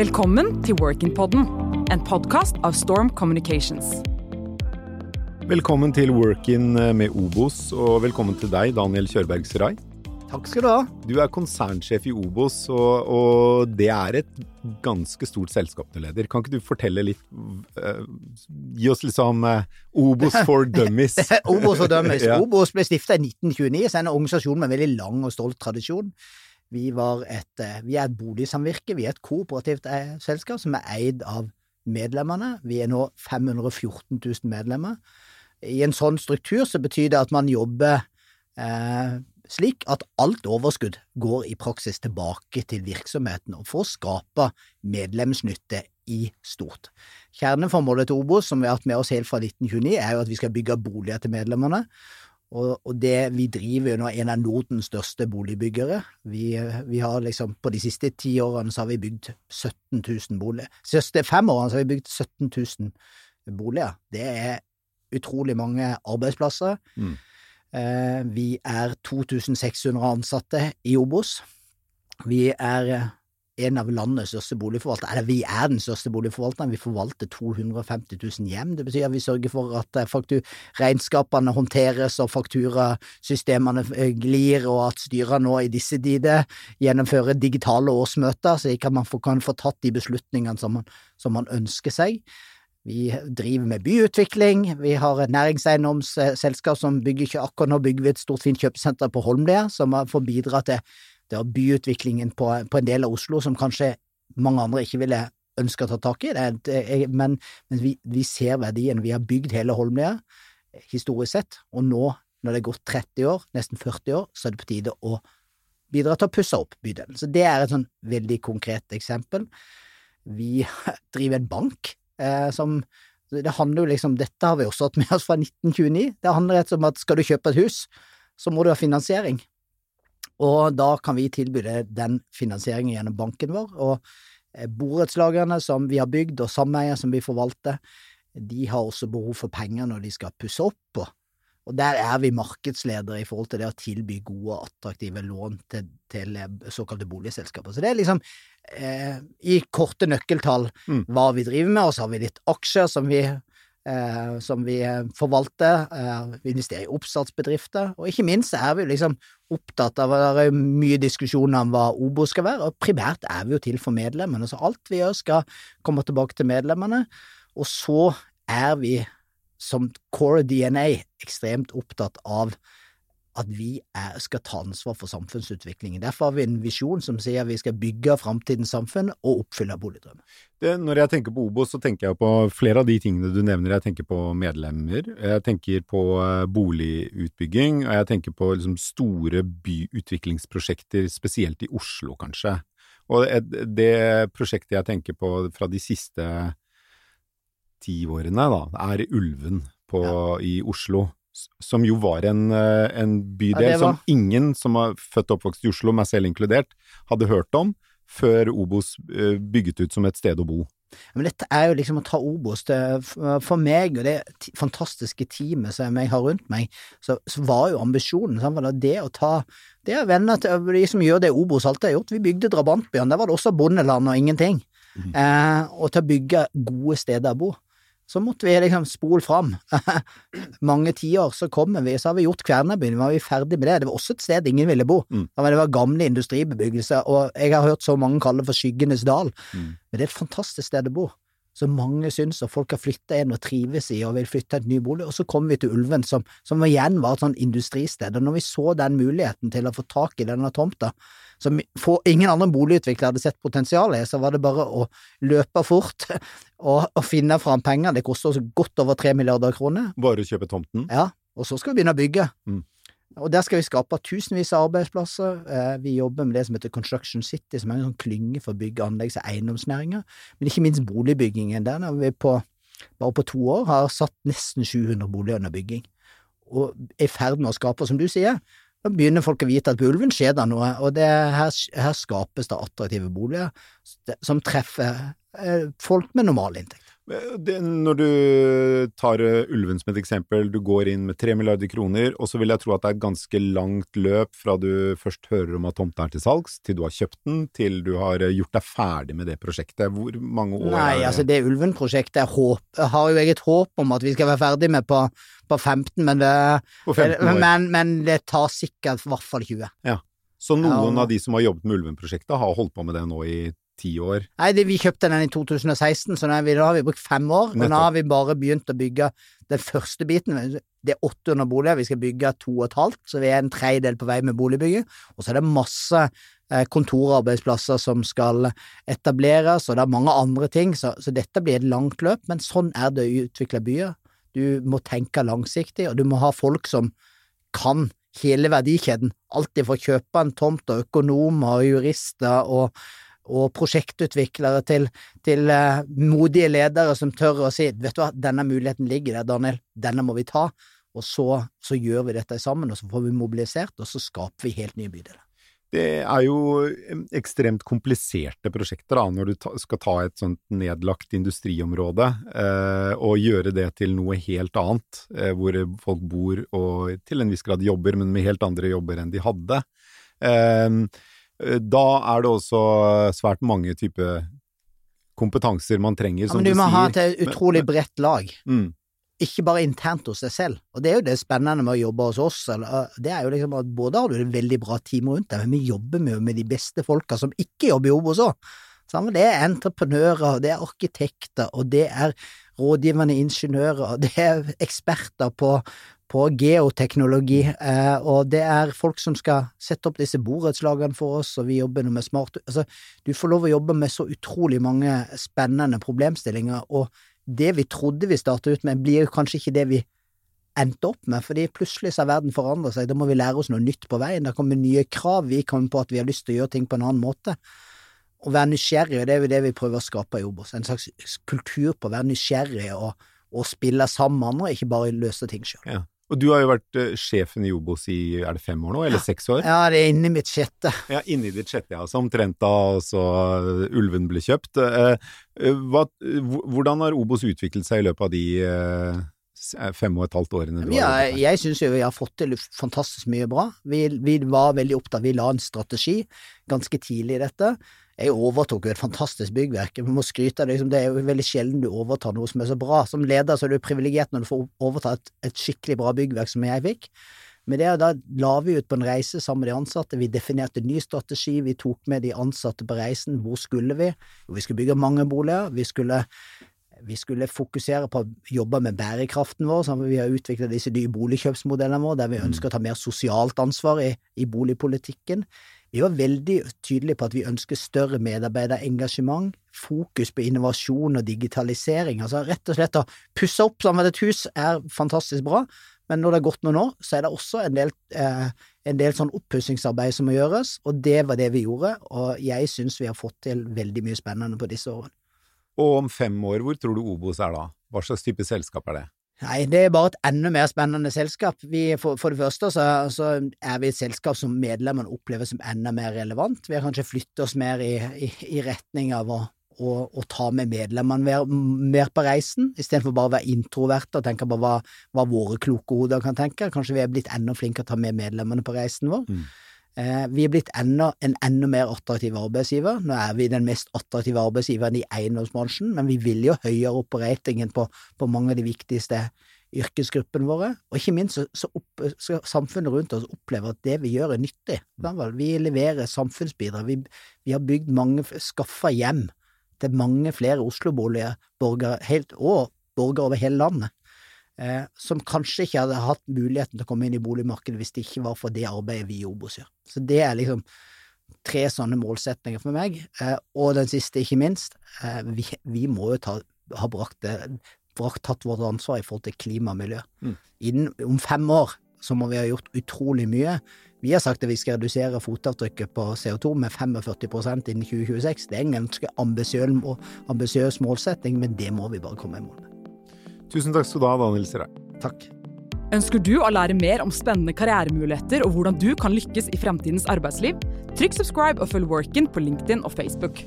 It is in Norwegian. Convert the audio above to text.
Velkommen til Workin-podden, en podkast av Storm Communications. Velkommen til Workin med Obos, og velkommen til deg, Daniel Kjørberg Serai. Takk skal du ha. Du er konsernsjef i Obos, og, og, det er et ganske stort selskap du leder. Kan ikke du fortelle litt uh, Gi oss liksom uh, Obos for dummies. Obos for dummies. Ja. Obos ble stifta i 1929, så er en organisasjon med en veldig lang og stolt tradisjon. Vi, et, uh, vi er et boligsamvirke, vi er et kooperativt selskap som er eid av medlemmene. Vi er nå 514 000 medlemmer. I en sånn struktur så betyr det at man jobber eh, slik at alt overskudd går i praksis tilbake til virksomheten og å skape medlemsnytte i stort. Kjerneformålet til Obos, som vi har hatt med oss helt fra 1929, er jo at vi skal bygge boliger til medlemmene. Og, det vi driver jo nå en av Nordens største boligbyggere. Vi, vi, har liksom, på de siste ti årene så har vi bygd 17 000 boliger. De siste fem årene så har vi bygd 17 000 boliger. Det er utrolig mange arbeidsplasser. Mm. Eh, vi er 2600 ansatte i Obos. Vi er en av landets største boligforvaltere, eller vi er den største boligforvalteren. Vi forvalter 250 000 hjem. Det betyr at vi sørger for at eh, regnskapene håndteres og fakturasystemene eh, glir, og at styrene nå i disse tider gjennomfører digitale årsmøter, så ikke man kan få tatt de beslutningene som man, som man ønsker seg. Vi driver med byutvikling, vi har et næringseiendomsselskap som bygger ikke akkurat nå bygger vi et stort fint kjøpesenter på Holmlia, som får bidra til, til byutviklingen på, på, en del av Oslo som kanskje mange andre ikke ville ønske å ta tak i, det, men, men vi, vi, ser verdien. Vi har bygd hele Holmlia historisk sett, og nå, når det er gått 30 år, nesten 40 år, så er det på tide å bidra til å pusse opp bydelen. Så det er et sånn veldig konkret eksempel. Vi driver en bank eh, som det handler jo liksom, Dette har vi også hatt med oss fra 1929. Det handler rett om at skal du kjøpe et hus, så må du ha finansiering. Og da kan vi tilby den finansieringen gjennom banken vår. Og eh, borettslagene som vi har bygd, og sameier som vi forvalter, de har også behov for penger når de skal pusse opp. Og og der er vi markedsledere i forhold til det å tilby gode, attraktive lån til, til såkalte boligselskaper. Så det er liksom eh, i korte nøkkeltall mm. hva vi driver med, og så har vi litt aksjer som vi, eh, som vi forvalter. Eh, vi investerer i oppstartsbedrifter, og ikke minst er vi liksom opptatt av Det er mye diskusjoner om hva Obo skal være, og primært er vi jo til for medlemmene, så alt vi gjør skal komme tilbake til medlemmene. Og så er vi som core DNA ekstremt opptatt av at vi er, skal ta ansvar for samfunnsutviklingen. Derfor har vi en visjon som sier vi skal bygge framtidens samfunn og oppfylle boligdrømmen. når jeg tenker på Obos, så tenker jeg på flere av de tingene du nevner. Jeg tenker på medlemmer, jeg tenker på eh, boligutbygging, og jeg tenker på liksom store byutviklingsprosjekter, spesielt i Oslo, kanskje. Og det prosjektet jeg tenker på fra de siste tiårene, da, er Ulven på, ja. i Oslo. Som jo var en, eh, en bydel ja, var... som ingen som er født og oppvokst i Oslo, meg selv inkludert, hadde hørt om før Obos eh, bygget ut som et sted å bo. Men dette er jo liksom å ta Obos til For meg og det fantastiske teamet som jeg har rundt meg, så, så var jo ambisjonen sånn, det å ta Det er venner til de som gjør det Obos alltid har gjort. Vi bygde Drabantbyen, der var det også bondeland og ingenting. Mm. Eh, og til å bygge gode steder å bo så måtte vi liksom spole fram. Mange tiår så kommer vi, så har vi gjort Kværnerbyen, var vi ferdig med det. Det var også et sted ingen ville bo. Mm. Det var gamle industribebyggelse, og jeg har hørt så mange kalle det for Skyggenes dal. Mm. Men det er et fantastisk sted å bo som mange syns, og folk har flytta inn og trives i og vil flytte til et ny bolig. Og så kommer vi til Ulven, som, som igjen var et sånn industristed. Og når vi så den muligheten til å få tak i denne tomta, som ingen andre boligutviklere hadde sett potensial i, så var det bare å løpe fort og, og finne fram penger. Det koster oss godt over tre milliarder kroner. Bare å kjøpe tomten? Ja, og så skal vi begynne å bygge. Mm. Og der skal vi skape tusenvis av arbeidsplasser. Eh, vi jobber med det som heter Construction City, som er en sånn klynge for bygg-, anleggs- og eiendomsnæringer. Men ikke minst boligbyggingen. Der når vi på, bare på to år har satt nesten 700 boliger under bygging. Og er i ferd med å skape, som du sier, da begynner folk å vite at på Ulven skjer det noe, og det, her, her, skapes det attraktive boliger som treffer eh, folk med normal inntekt. Det, når du tar uh, ulven som et eksempel, du går inn med tre milliarder kroner, og så vil jeg tro at det er et ganske langt løp fra du først hører om at tomta er til salgs, til du har kjøpt den, til du har uh, gjort deg ferdig med det prosjektet. Hvor mange år Nei, er det? altså det ulven-prosjektet har jo jeg et håp om at vi skal være ferdig med på, på 15, men det, På 15 men, men det tar sikkert i hvert fall 20. Ja. Så noen Ja. av de som har jobbet med ulven-prosjektet, har holdt på med det nå i ti år. Nei, det, vi kjøpte den i 2016, så da har vi brukt fem år. Og nå har vi bare begynt å bygge den første biten. Det er 800 boliger, vi skal bygge to og et halvt, så vi er en tredjedel på vei med boligbygging. Og så er det masse eh, kontorarbeidsplasser som skal etableres, og det er mange andre ting, så, så dette blir et langt løp. Men sånn er det å utvikle byer. Du må tenke langsiktig, og du må ha folk som kan hele verdikjeden. Alltid fra kjøperen, tomt og økonomer, og jurister og og prosjektutviklere til, til uh, modige ledere som tør å si vet du hva, denne muligheten ligger der, Daniel, denne må vi ta, og så, så gjør vi dette sammen, og så får vi mobilisert, og så skaper vi helt nye bydeler. Det er jo ekstremt kompliserte prosjekter da, når du ta, skal ta et sånt nedlagt industriområde eh, og gjøre det til noe helt annet, eh, hvor folk bor og til en viss grad jobber, men med helt andre jobber enn de hadde. Eh, da er det også svært mange typer kompetanser man trenger, Ja, som men du må ha et utrolig bredt lag, Mm, ikke bare internt hos deg selv, og det er jo det spennende med å jobbe hos oss, eh, det er jo liksom at både har du et veldig bra team rundt deg, men vi jobber med, med de beste folka som ikke jobber i Obos òg. Det er entreprenører, det er arkitekter, og det er rådgivende ingeniører, det er eksperter på, på geoteknologi, eh, og det er folk som skal sette opp disse borettslagene for oss, og vi jobber nå med smart altså, Du får lov å jobbe med så utrolig mange spennende problemstillinger, og det vi trodde vi startet ut med, blir kanskje ikke det vi endte opp med, fordi plutselig så har verden forandret seg, da må vi lære oss noe nytt på veien, det kommer nye krav, vi kommer på at vi har lyst til å gjøre ting på en annen måte. Å være nysgjerrig, det er jo det vi prøver å skape i Obos, en slags kultur på å være nysgjerrig og, og spille sammen med andre, ikke bare løse ting sjøl. ja. Og du har jo vært eh, sjefen i Obos i er det fem år nå, eller seks år? Ja, det er inni mitt sjette. Ja, inni ditt sjette, ja. Så omtrent da uh, ulven ble kjøpt. Eh, hva, hvordan har Obos utviklet seg i løpet av de fem og et halvt årene du Ja, har jobbet her? jeg syns jo vi har fått til fantastisk mye bra. Vi, vi var veldig opptatt, vi la en strategi ganske tidlig i dette. Jeg overtok jo et fantastisk byggverk, Jeg må skryte av det, liksom, det er jo veldig sjelden du overtar noe som er så bra. Som leder så er du privilegert når du får overta et, et skikkelig bra byggverk som jeg fikk. Men det, da la vi ut på en reise sammen med de ansatte, vi definerte ny strategi, vi tok med de ansatte på reisen, hvor skulle vi? Jo, vi skulle bygge mange boliger, vi skulle vi skulle fokusere på å jobbe med bærekraften vår, så vi har utviklet disse nye boligkjøpsmodellene våre, der vi ønsker å ta mer sosialt ansvar i, i boligpolitikken. Vi var veldig tydelige på at vi ønsker større medarbeiderengasjement, fokus på innovasjon og digitalisering. Altså rett og slett å pusse opp sammen med et hus er fantastisk bra, men når det har gått noen år, så er det også en del, eh, en del sånn oppussingsarbeid som må gjøres, og det var det vi gjorde, og jeg syns vi har fått til veldig mye spennende på disse årene. Og om fem år, hvor tror du Obos er da? Hva slags type selskap er det? Nei, det er bare et enda mer spennende selskap. Vi, for, for det første så, så er vi et selskap som medlemmene opplever som enda mer relevant. Vi har kanskje flyttet oss mer i, i, i retning av å, å, å ta med medlemmene mer, mer på reisen, istedenfor bare å være introverte og tenke på hva, hva våre kloke hoder kan tenke. Kanskje vi er blitt enda flinkere til å ta med medlemmene på reisen vår. Mm. Eh, vi er blitt enda, en enda mer attraktiv arbeidsgiver. Nå er vi den mest attraktive arbeidsgiveren i eiendomsbransjen, men vi vil jo høyere opp på ratingen på, på mange av de viktigste yrkesgruppene våre. Og ikke minst så, så opp, skal samfunnet rundt oss oppleve at det vi gjør er nyttig. Vi leverer samfunnsbidrag. Vi, vi har bygd mange, skaffa hjem til mange flere Oslo-boliger, borgere, helt, og borgere over hele landet eh, som kanskje ikke hadde hatt muligheten til å komme inn i boligmarkedet hvis det ikke var for det arbeidet vi i Obos gjør. Så det er liksom tre sånne målsetninger for meg. Eh, og den siste, ikke minst, eh, vi, vi må jo ta, ha brakt, det, brakt tatt vårt ansvar i forhold til klima og miljø. Mm. Innen, om fem år så må vi ha gjort utrolig mye. Vi har sagt at vi skal redusere fotavtrykket på CO2 med 45% innen 2026. Det er en ganske ambisiøs målsetting, men det må vi bare komme i mål med. Tusen takk skal du ha, Daniel Sirai. Takk. Ønsker du å lære mer om spennende karrieremuligheter og hvordan du kan lykkes i fremtidens arbeidsliv? Trykk subscribe og følg Workin på LinkedIn og Facebook.